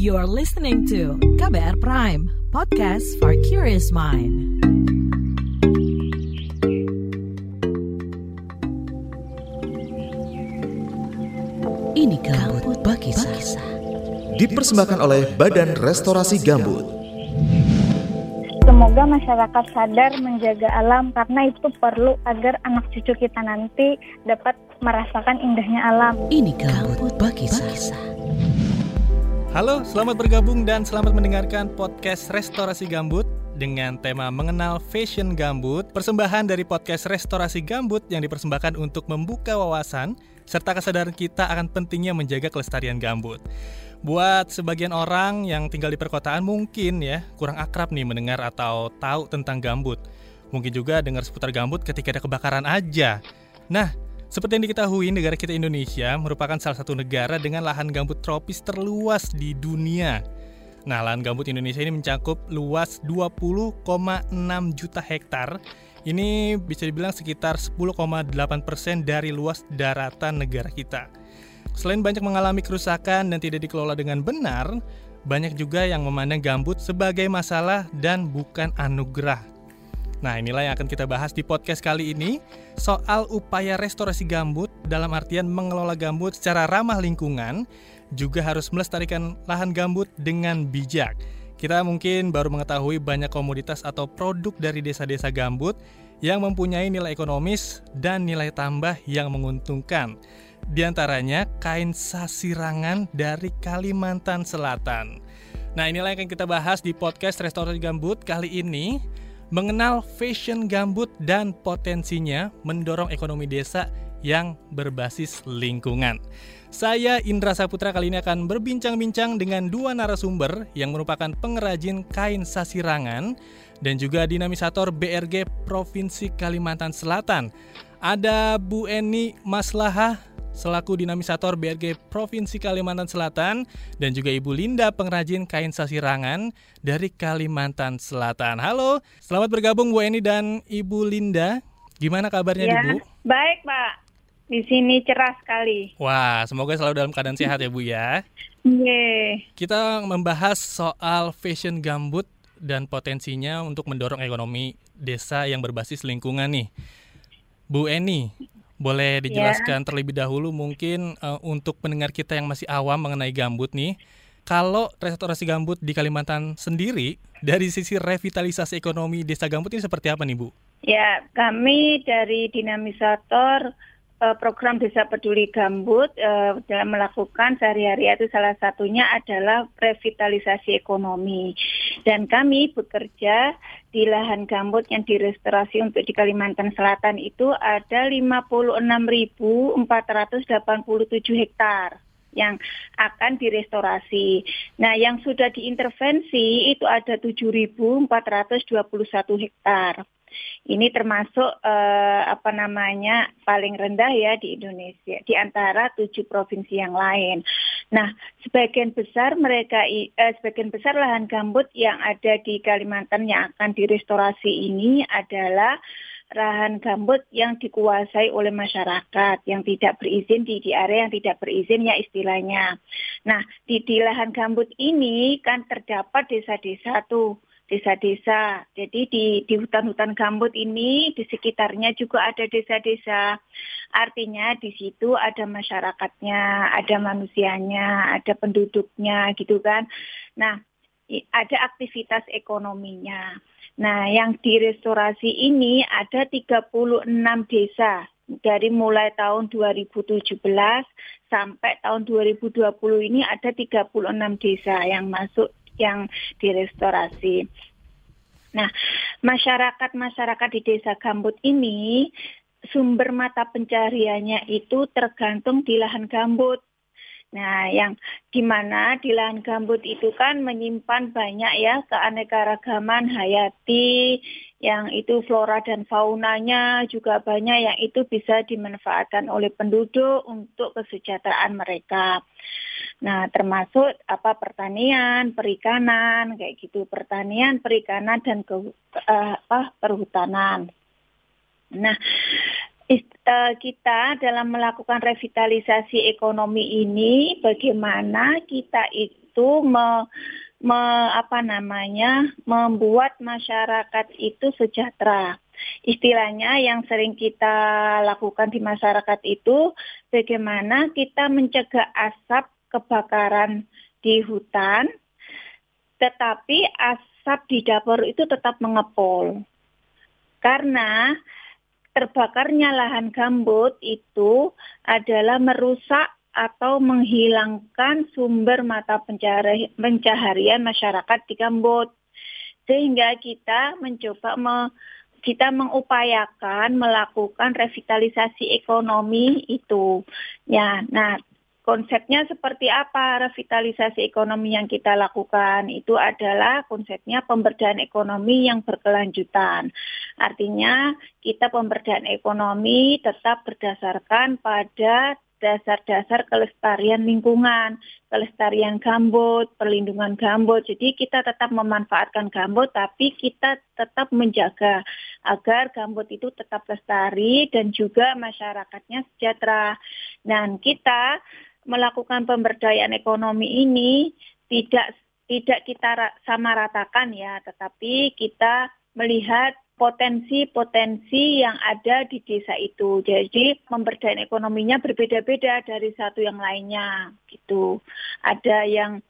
You're listening to KBR Prime, podcast for curious mind. Ini Gambut Bakisa. Dipersembahkan oleh Badan Restorasi Gambut. Semoga masyarakat sadar menjaga alam karena itu perlu agar anak cucu kita nanti dapat merasakan indahnya alam. Ini Gambut Bakisa. Halo, selamat bergabung dan selamat mendengarkan podcast Restorasi Gambut dengan tema mengenal fashion gambut, persembahan dari podcast Restorasi Gambut yang dipersembahkan untuk membuka wawasan serta kesadaran kita akan pentingnya menjaga kelestarian gambut. Buat sebagian orang yang tinggal di perkotaan mungkin ya kurang akrab nih mendengar atau tahu tentang gambut. Mungkin juga dengar seputar gambut ketika ada kebakaran aja. Nah, seperti yang diketahui, negara kita Indonesia merupakan salah satu negara dengan lahan gambut tropis terluas di dunia. Nah, lahan gambut Indonesia ini mencakup luas 20,6 juta hektar. Ini bisa dibilang sekitar 10,8 persen dari luas daratan negara kita. Selain banyak mengalami kerusakan dan tidak dikelola dengan benar, banyak juga yang memandang gambut sebagai masalah dan bukan anugerah. Nah, inilah yang akan kita bahas di podcast kali ini soal upaya restorasi gambut dalam artian mengelola gambut secara ramah lingkungan, juga harus melestarikan lahan gambut dengan bijak. Kita mungkin baru mengetahui banyak komoditas atau produk dari desa-desa gambut yang mempunyai nilai ekonomis dan nilai tambah yang menguntungkan. Di antaranya kain sasirangan dari Kalimantan Selatan. Nah, inilah yang akan kita bahas di podcast Restorasi Gambut kali ini mengenal fashion gambut dan potensinya mendorong ekonomi desa yang berbasis lingkungan. Saya Indra Saputra kali ini akan berbincang-bincang dengan dua narasumber yang merupakan pengrajin kain sasirangan dan juga dinamisator BRG Provinsi Kalimantan Selatan. Ada Bu Eni Maslaha selaku dinamisator BRG Provinsi Kalimantan Selatan dan juga Ibu Linda pengrajin kain sasirangan dari Kalimantan Selatan. Halo, selamat bergabung Bu Eni dan Ibu Linda. Gimana kabarnya Ya, nih Bu? baik Pak. Di sini cerah sekali. Wah, semoga selalu dalam keadaan sehat ya Bu ya. Ye. Kita membahas soal fashion gambut dan potensinya untuk mendorong ekonomi desa yang berbasis lingkungan nih. Bu Eni, boleh dijelaskan terlebih dahulu mungkin eh, untuk pendengar kita yang masih awam mengenai gambut nih. Kalau restorasi gambut di Kalimantan sendiri, dari sisi revitalisasi ekonomi desa gambut ini seperti apa nih Bu? Ya, kami dari dinamisator eh, program Desa Peduli Gambut eh, dalam melakukan sehari-hari itu salah satunya adalah revitalisasi ekonomi. Dan kami bekerja di lahan gambut yang direstorasi untuk di Kalimantan Selatan itu ada 56.487 hektar yang akan direstorasi. Nah, yang sudah diintervensi itu ada 7.421 hektar. Ini termasuk eh, apa namanya paling rendah ya di Indonesia di antara tujuh provinsi yang lain. Nah, sebagian besar mereka eh, sebagian besar lahan gambut yang ada di Kalimantan yang akan direstorasi ini adalah lahan gambut yang dikuasai oleh masyarakat yang tidak berizin di, di area yang tidak berizin ya istilahnya. Nah, di, di lahan gambut ini kan terdapat desa-desa tuh desa-desa. Jadi di di hutan-hutan gambut ini di sekitarnya juga ada desa-desa. Artinya di situ ada masyarakatnya, ada manusianya, ada penduduknya gitu kan. Nah, ada aktivitas ekonominya. Nah, yang direstorasi ini ada 36 desa dari mulai tahun 2017 sampai tahun 2020 ini ada 36 desa yang masuk yang direstorasi. Nah, masyarakat-masyarakat di desa gambut ini sumber mata pencariannya itu tergantung di lahan gambut. Nah, yang di mana di lahan gambut itu kan menyimpan banyak ya keanekaragaman hayati, yang itu flora dan faunanya juga banyak yang itu bisa dimanfaatkan oleh penduduk untuk kesejahteraan mereka. Nah, termasuk apa pertanian, perikanan, kayak gitu, pertanian, perikanan dan ke, eh, apa perhutanan. Nah, kita dalam melakukan revitalisasi ekonomi ini, bagaimana kita itu itu me, me, apa namanya membuat masyarakat itu sejahtera. Istilahnya yang sering kita lakukan di masyarakat itu bagaimana kita mencegah asap kebakaran di hutan, tetapi asap di dapur itu tetap mengepul. Karena terbakarnya lahan gambut itu adalah merusak atau menghilangkan sumber mata pencaharian masyarakat di gambut. Sehingga kita mencoba me, kita mengupayakan melakukan revitalisasi ekonomi itu. Ya, nah konsepnya seperti apa revitalisasi ekonomi yang kita lakukan itu adalah konsepnya pemberdayaan ekonomi yang berkelanjutan. Artinya kita pemberdayaan ekonomi tetap berdasarkan pada dasar-dasar kelestarian lingkungan, kelestarian gambut, perlindungan gambut. Jadi kita tetap memanfaatkan gambut tapi kita tetap menjaga agar gambut itu tetap lestari dan juga masyarakatnya sejahtera. Dan kita melakukan pemberdayaan ekonomi ini tidak tidak kita sama ratakan ya, tetapi kita melihat potensi-potensi yang ada di desa itu. Jadi pemberdayaan ekonominya berbeda-beda dari satu yang lainnya gitu. Ada yang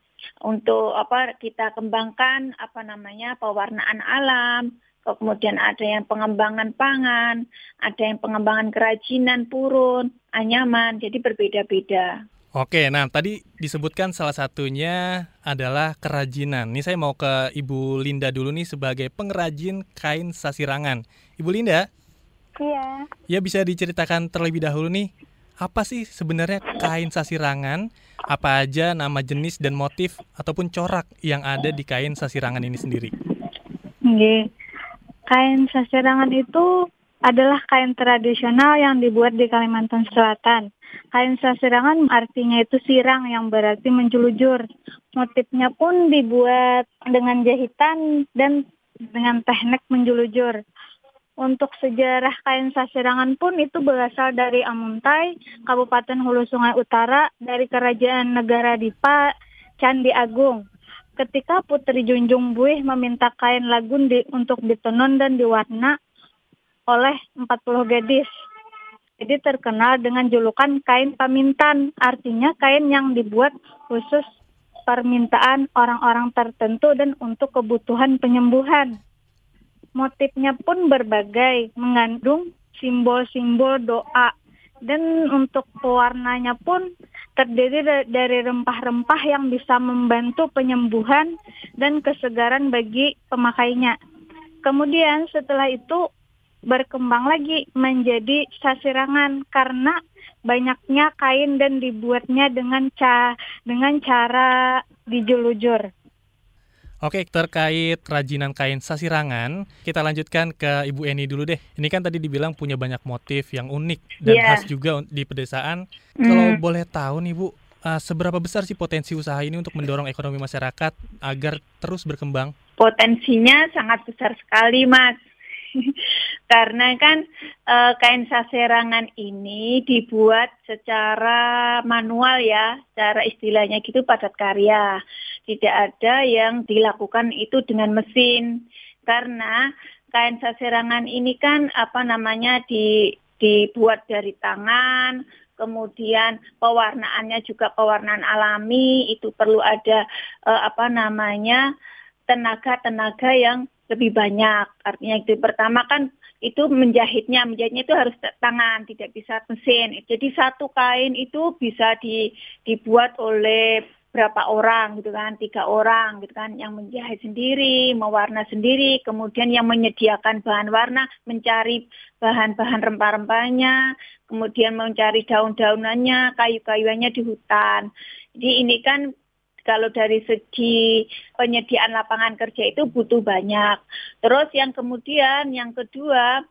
untuk apa kita kembangkan apa namanya pewarnaan alam, kemudian ada yang pengembangan pangan, ada yang pengembangan kerajinan purun, anyaman, jadi berbeda-beda. Oke, nah tadi disebutkan salah satunya adalah kerajinan. Ini saya mau ke Ibu Linda dulu nih sebagai pengrajin kain sasirangan. Ibu Linda? Iya. Ya bisa diceritakan terlebih dahulu nih, apa sih sebenarnya kain sasirangan? Apa aja nama jenis dan motif ataupun corak yang ada di kain sasirangan ini sendiri? Oke. Kain sasirangan itu adalah kain tradisional yang dibuat di Kalimantan Selatan. Kain sasirangan artinya itu sirang yang berarti menjelujur. Motifnya pun dibuat dengan jahitan dan dengan teknik menjelujur. Untuk sejarah kain sasirangan pun itu berasal dari Amuntai, Kabupaten Hulu Sungai Utara, dari Kerajaan Negara Dipa, Candi Agung. Ketika Putri Junjung Buih meminta kain lagun di, untuk ditenun dan diwarna oleh 40 gadis jadi terkenal dengan julukan kain pamintan, artinya kain yang dibuat khusus permintaan orang-orang tertentu dan untuk kebutuhan penyembuhan. Motifnya pun berbagai, mengandung simbol-simbol doa dan untuk pewarnanya pun terdiri dari rempah-rempah yang bisa membantu penyembuhan dan kesegaran bagi pemakainya. Kemudian setelah itu berkembang lagi menjadi sasirangan karena banyaknya kain dan dibuatnya dengan ca dengan cara dijulujur. Oke, terkait kerajinan kain sasirangan, kita lanjutkan ke Ibu Eni dulu deh. Ini kan tadi dibilang punya banyak motif yang unik dan yeah. khas juga di pedesaan. Mm. Kalau boleh tahu nih Bu, uh, seberapa besar sih potensi usaha ini untuk mendorong ekonomi masyarakat agar terus berkembang? Potensinya sangat besar sekali, Mas. Karena kan e, kain saserangan ini dibuat secara manual ya, cara istilahnya gitu padat karya. Tidak ada yang dilakukan itu dengan mesin. Karena kain saserangan ini kan apa namanya di dibuat dari tangan, kemudian pewarnaannya juga pewarnaan alami, itu perlu ada e, apa namanya tenaga-tenaga yang lebih banyak. Artinya itu pertama kan itu menjahitnya, menjahitnya itu harus tangan, tidak bisa mesin. Jadi satu kain itu bisa di, dibuat oleh berapa orang gitu kan, tiga orang gitu kan, yang menjahit sendiri, mewarna sendiri, kemudian yang menyediakan bahan warna, mencari bahan-bahan rempah-rempahnya, kemudian mencari daun-daunannya, kayu-kayuannya di hutan. Jadi ini kan kalau dari segi penyediaan lapangan kerja itu butuh banyak. Terus yang kemudian yang kedua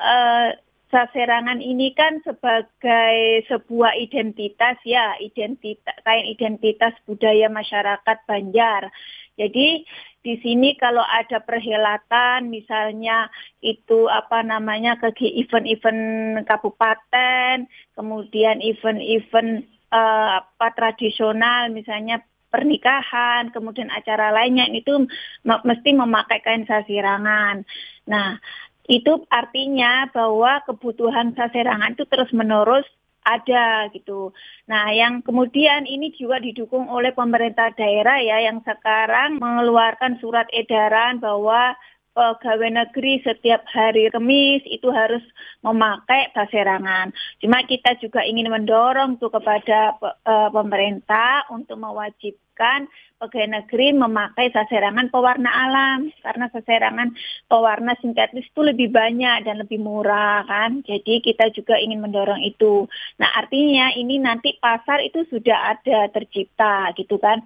eh, saserangan ini kan sebagai sebuah identitas ya, identitas kain identitas budaya masyarakat Banjar. Jadi di sini kalau ada perhelatan misalnya itu apa namanya ke event-event kabupaten, kemudian event-event uh, apa tradisional misalnya pernikahan, kemudian acara lainnya itu mesti memakai kain sasirangan. Nah, itu artinya bahwa kebutuhan saserangan itu terus menerus ada gitu. Nah, yang kemudian ini juga didukung oleh pemerintah daerah ya yang sekarang mengeluarkan surat edaran bahwa pegawai negeri setiap hari Kamis itu harus memakai saserangan. Cuma kita juga ingin mendorong tuh kepada uh, pemerintah untuk mewajibkan pegawai negeri memakai saserangan pewarna alam karena saserangan pewarna sintetis itu lebih banyak dan lebih murah kan. Jadi kita juga ingin mendorong itu. Nah, artinya ini nanti pasar itu sudah ada tercipta gitu kan.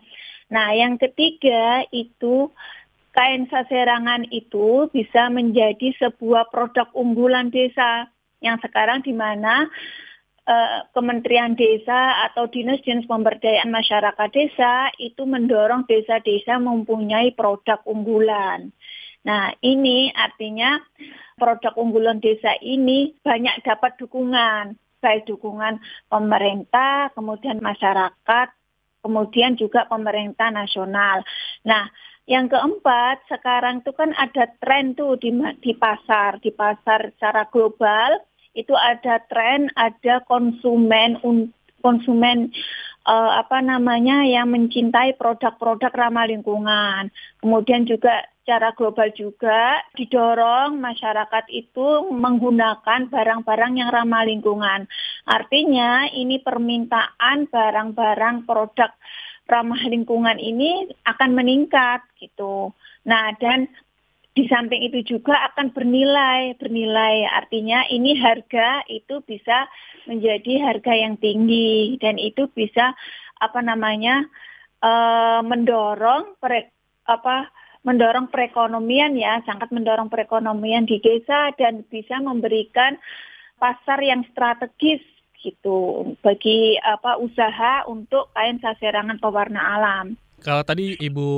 Nah, yang ketiga itu kain saserangan itu bisa menjadi sebuah produk unggulan desa yang sekarang di mana uh, Kementerian Desa atau Dinas-Dinas Pemberdayaan Masyarakat Desa itu mendorong desa-desa mempunyai produk unggulan. Nah, ini artinya produk unggulan desa ini banyak dapat dukungan, baik dukungan pemerintah, kemudian masyarakat, kemudian juga pemerintah nasional. Nah, yang keempat, sekarang itu kan ada tren tuh di, di pasar, di pasar secara global itu ada tren, ada konsumen konsumen uh, apa namanya yang mencintai produk-produk ramah lingkungan. Kemudian juga secara global juga didorong masyarakat itu menggunakan barang-barang yang ramah lingkungan. Artinya ini permintaan barang-barang produk ramah lingkungan ini akan meningkat gitu. Nah, dan di samping itu juga akan bernilai, bernilai artinya ini harga itu bisa menjadi harga yang tinggi dan itu bisa apa namanya uh, mendorong pre, apa mendorong perekonomian ya, sangat mendorong perekonomian di desa dan bisa memberikan pasar yang strategis gitu bagi apa usaha untuk kain sasirangan pewarna alam. Kalau tadi Ibu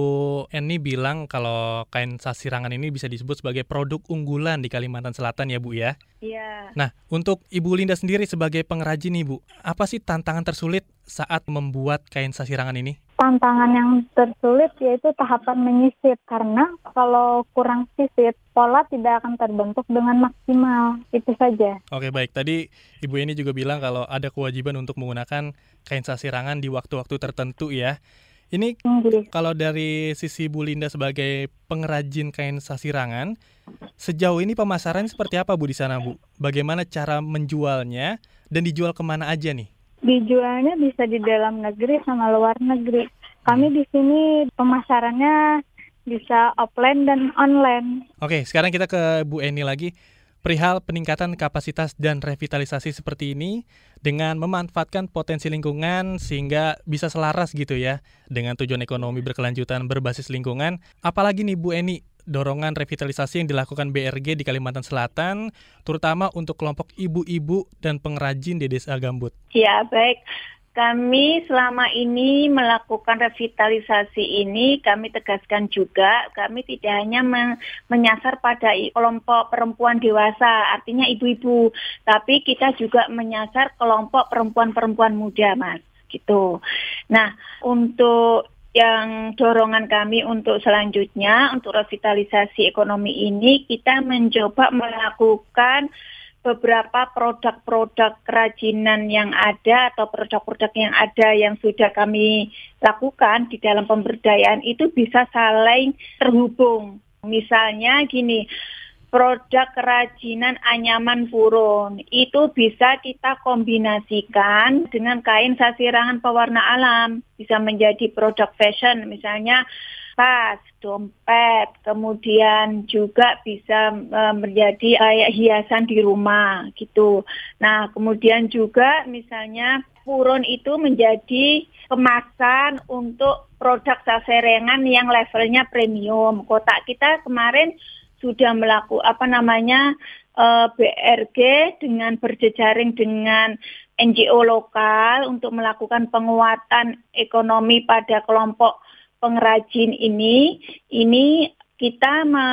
Eni bilang kalau kain sasirangan ini bisa disebut sebagai produk unggulan di Kalimantan Selatan ya Bu ya? Iya. Nah, untuk Ibu Linda sendiri sebagai pengrajin Ibu, apa sih tantangan tersulit saat membuat kain sasirangan ini? Tantangan yang tersulit yaitu tahapan menyisir karena kalau kurang sisir pola tidak akan terbentuk dengan maksimal. Itu saja. Oke, baik. Tadi Ibu ini juga bilang kalau ada kewajiban untuk menggunakan kain sasirangan di waktu-waktu tertentu ya. Ini kalau dari sisi Bu Linda sebagai pengrajin kain sasirangan, sejauh ini pemasaran seperti apa Bu di sana Bu? Bagaimana cara menjualnya dan dijual ke mana aja nih? Dijualnya bisa di dalam negeri sama luar negeri. Kami di sini pemasarannya bisa offline dan online. Oke, sekarang kita ke Bu Eni lagi. Perihal peningkatan kapasitas dan revitalisasi seperti ini dengan memanfaatkan potensi lingkungan sehingga bisa selaras gitu ya dengan tujuan ekonomi berkelanjutan berbasis lingkungan. Apalagi nih Bu Eni dorongan revitalisasi yang dilakukan BRG di Kalimantan Selatan, terutama untuk kelompok ibu-ibu dan pengrajin di Desa Gambut. Ya, baik. Kami selama ini melakukan revitalisasi ini, kami tegaskan juga, kami tidak hanya menyasar pada kelompok perempuan dewasa, artinya ibu-ibu, tapi kita juga menyasar kelompok perempuan-perempuan muda, Mas. Gitu. Nah, untuk yang dorongan kami untuk selanjutnya untuk revitalisasi ekonomi ini kita mencoba melakukan beberapa produk-produk kerajinan yang ada atau produk-produk yang ada yang sudah kami lakukan di dalam pemberdayaan itu bisa saling terhubung. Misalnya gini, produk kerajinan anyaman purun itu bisa kita kombinasikan dengan kain sasirangan pewarna alam bisa menjadi produk fashion misalnya tas, dompet, kemudian juga bisa uh, menjadi kayak hiasan di rumah gitu. Nah, kemudian juga misalnya purun itu menjadi kemasan untuk produk saserengan yang levelnya premium. Kotak kita kemarin sudah melakukan apa namanya eh, BRG dengan berjejaring dengan NGO lokal untuk melakukan penguatan ekonomi pada kelompok pengrajin ini ini kita me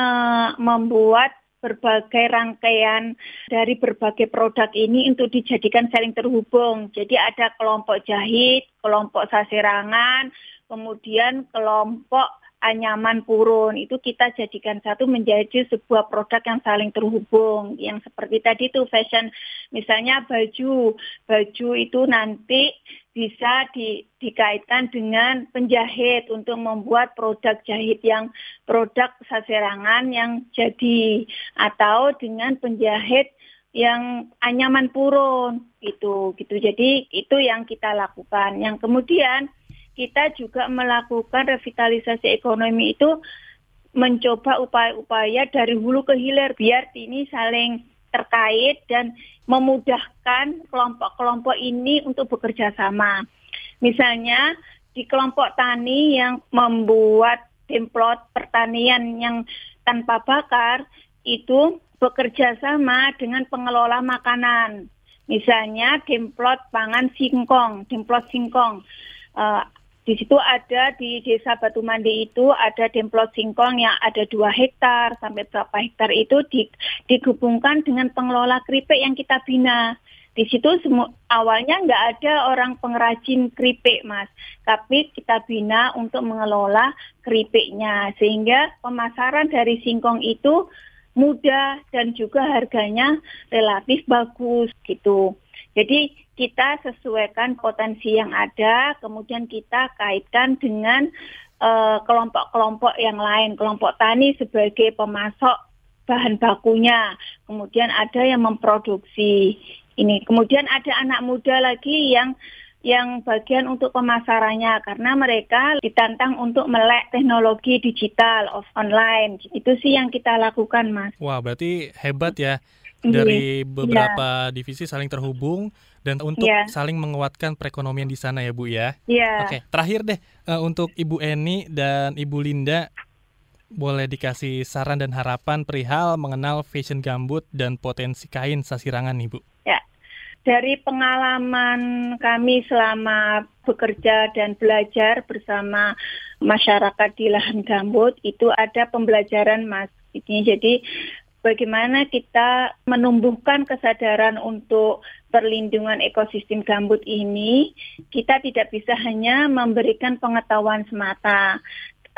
membuat berbagai rangkaian dari berbagai produk ini untuk dijadikan saling terhubung. Jadi ada kelompok jahit, kelompok sasirangan, kemudian kelompok anyaman purun itu kita jadikan satu menjadi sebuah produk yang saling terhubung. Yang seperti tadi itu fashion. Misalnya baju. Baju itu nanti bisa di, dikaitkan dengan penjahit untuk membuat produk jahit yang produk saserangan yang jadi atau dengan penjahit yang anyaman purun itu gitu. Jadi itu yang kita lakukan. Yang kemudian kita juga melakukan revitalisasi ekonomi itu mencoba upaya-upaya dari hulu ke hilir biar ini saling terkait dan memudahkan kelompok-kelompok ini untuk bekerja sama. Misalnya di kelompok tani yang membuat templot pertanian yang tanpa bakar itu bekerja sama dengan pengelola makanan. Misalnya demplot pangan singkong, demplot singkong. Uh, di situ ada di desa Batu Mandi itu ada demplot singkong yang ada dua hektar sampai berapa hektar itu di, digabungkan dengan pengelola keripik yang kita bina. Di situ semua awalnya nggak ada orang pengrajin keripik mas, tapi kita bina untuk mengelola keripiknya sehingga pemasaran dari singkong itu mudah dan juga harganya relatif bagus gitu. Jadi kita sesuaikan potensi yang ada, kemudian kita kaitkan dengan eh, kelompok-kelompok uh, yang lain, kelompok tani sebagai pemasok bahan bakunya, kemudian ada yang memproduksi ini, kemudian ada anak muda lagi yang yang bagian untuk pemasarannya karena mereka ditantang untuk melek teknologi digital of online. Itu sih yang kita lakukan mas. Wah berarti hebat ya dari iya. beberapa yeah. divisi saling terhubung dan untuk yeah. saling menguatkan perekonomian di sana ya Bu ya. Yeah. Oke, terakhir deh uh, untuk Ibu Eni dan Ibu Linda boleh dikasih saran dan harapan perihal mengenal fashion gambut dan potensi kain sasirangan nih Bu. Ya. Dari pengalaman kami selama bekerja dan belajar bersama masyarakat di lahan gambut itu ada pembelajaran Mas. Jadi bagaimana kita menumbuhkan kesadaran untuk perlindungan ekosistem gambut ini, kita tidak bisa hanya memberikan pengetahuan semata,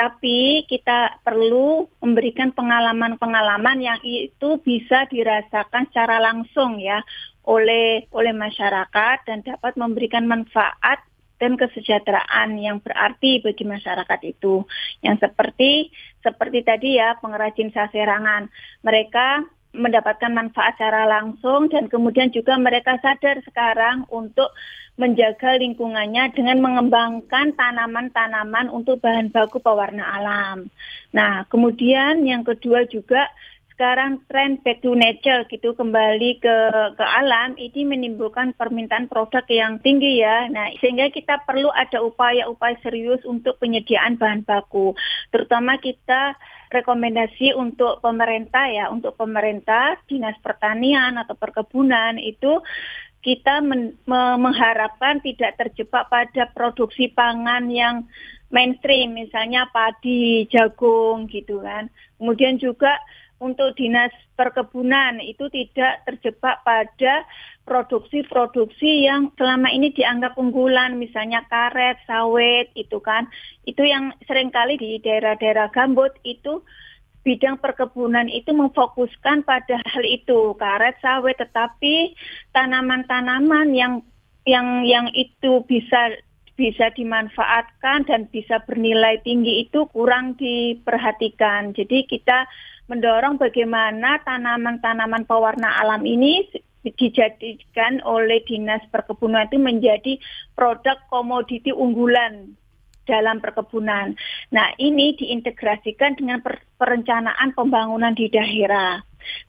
tapi kita perlu memberikan pengalaman-pengalaman yang itu bisa dirasakan secara langsung ya oleh oleh masyarakat dan dapat memberikan manfaat dan kesejahteraan yang berarti bagi masyarakat itu. Yang seperti seperti tadi ya pengrajin saserangan. Mereka mendapatkan manfaat secara langsung dan kemudian juga mereka sadar sekarang untuk menjaga lingkungannya dengan mengembangkan tanaman-tanaman untuk bahan baku pewarna alam. Nah, kemudian yang kedua juga sekarang tren back to nature gitu kembali ke ke alam ini menimbulkan permintaan produk yang tinggi ya. Nah, sehingga kita perlu ada upaya-upaya serius untuk penyediaan bahan baku. Terutama kita rekomendasi untuk pemerintah ya, untuk pemerintah, Dinas Pertanian atau Perkebunan itu kita men, me, mengharapkan tidak terjebak pada produksi pangan yang mainstream, misalnya padi, jagung gitu kan. Kemudian juga untuk dinas perkebunan itu tidak terjebak pada produksi-produksi yang selama ini dianggap unggulan, misalnya karet, sawit, itu kan. Itu yang sering kali di daerah-daerah gambut itu bidang perkebunan itu memfokuskan pada hal itu, karet, sawit, tetapi tanaman-tanaman yang yang yang itu bisa bisa dimanfaatkan dan bisa bernilai tinggi itu kurang diperhatikan. Jadi kita mendorong bagaimana tanaman-tanaman pewarna alam ini dijadikan oleh Dinas Perkebunan itu menjadi produk komoditi unggulan dalam perkebunan. Nah, ini diintegrasikan dengan perencanaan pembangunan di daerah.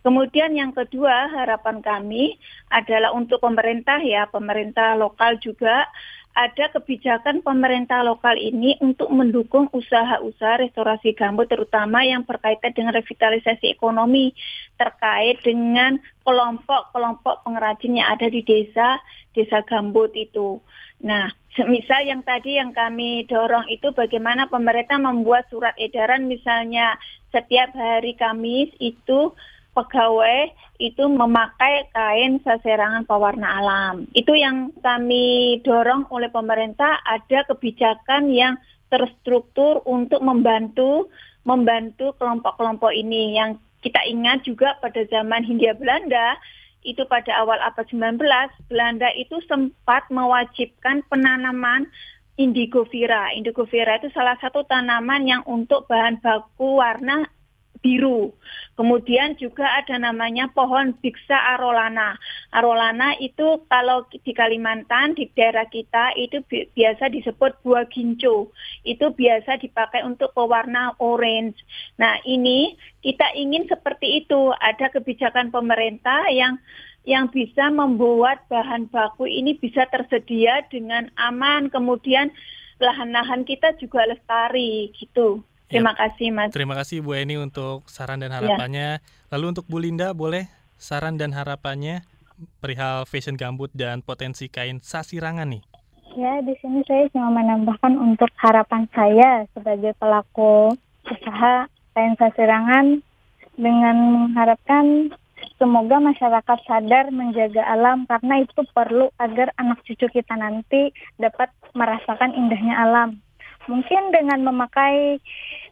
Kemudian yang kedua, harapan kami adalah untuk pemerintah ya, pemerintah lokal juga ada kebijakan pemerintah lokal ini untuk mendukung usaha-usaha restorasi gambut terutama yang berkaitan dengan revitalisasi ekonomi terkait dengan kelompok-kelompok pengrajin yang ada di desa desa gambut itu. Nah, misal yang tadi yang kami dorong itu bagaimana pemerintah membuat surat edaran misalnya setiap hari Kamis itu pegawai itu memakai kain saserangan pewarna alam. Itu yang kami dorong oleh pemerintah ada kebijakan yang terstruktur untuk membantu membantu kelompok-kelompok ini yang kita ingat juga pada zaman Hindia Belanda itu pada awal abad 19 Belanda itu sempat mewajibkan penanaman indigo vera. Indigo vera itu salah satu tanaman yang untuk bahan baku warna biru. Kemudian juga ada namanya pohon biksa arolana. Arolana itu kalau di Kalimantan di daerah kita itu bi biasa disebut buah ginco. Itu biasa dipakai untuk pewarna orange. Nah, ini kita ingin seperti itu. Ada kebijakan pemerintah yang yang bisa membuat bahan baku ini bisa tersedia dengan aman. Kemudian lahan-lahan kita juga lestari gitu. Terima ya. kasih Mas. Terima kasih Bu Eni untuk saran dan ya. harapannya. Ya. Lalu untuk Bu Linda boleh saran dan harapannya perihal fashion gambut dan potensi kain sasirangan nih. Ya, di sini saya cuma menambahkan untuk harapan saya sebagai pelaku usaha kain sasirangan dengan mengharapkan semoga masyarakat sadar menjaga alam karena itu perlu agar anak cucu kita nanti dapat merasakan indahnya alam. Mungkin dengan memakai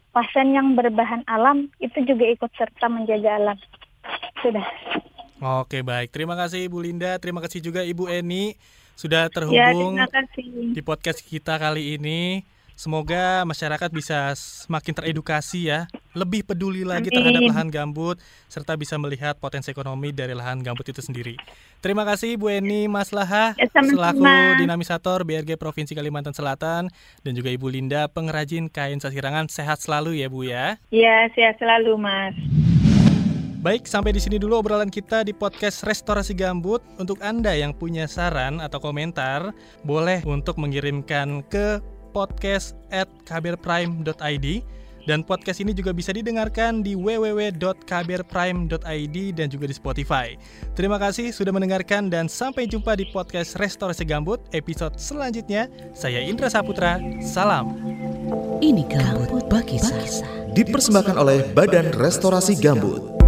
pasien yang berbahan alam itu juga ikut serta menjaga alam. Sudah. Oke baik, terima kasih Ibu Linda, terima kasih juga Ibu Eni sudah terhubung ya, di podcast kita kali ini. Semoga masyarakat bisa semakin teredukasi ya, lebih peduli lagi Amin. terhadap lahan gambut, serta bisa melihat potensi ekonomi dari lahan gambut itu sendiri. Terima kasih Bu Eni Mas Laha, ya, selaku dinamisator BRG Provinsi Kalimantan Selatan, dan juga Ibu Linda, pengrajin kain sasirangan. Sehat selalu ya Bu ya. Iya, sehat selalu Mas. Baik, sampai di sini dulu obrolan kita di podcast Restorasi Gambut. Untuk Anda yang punya saran atau komentar, boleh untuk mengirimkan ke podcast at kbrprime.id dan podcast ini juga bisa didengarkan di www.kbrprime.id dan juga di Spotify. Terima kasih sudah mendengarkan dan sampai jumpa di podcast Restorasi Gambut episode selanjutnya. Saya Indra Saputra, salam. Ini Gambut Bagi Dipersembahkan oleh Badan Restorasi Gambut.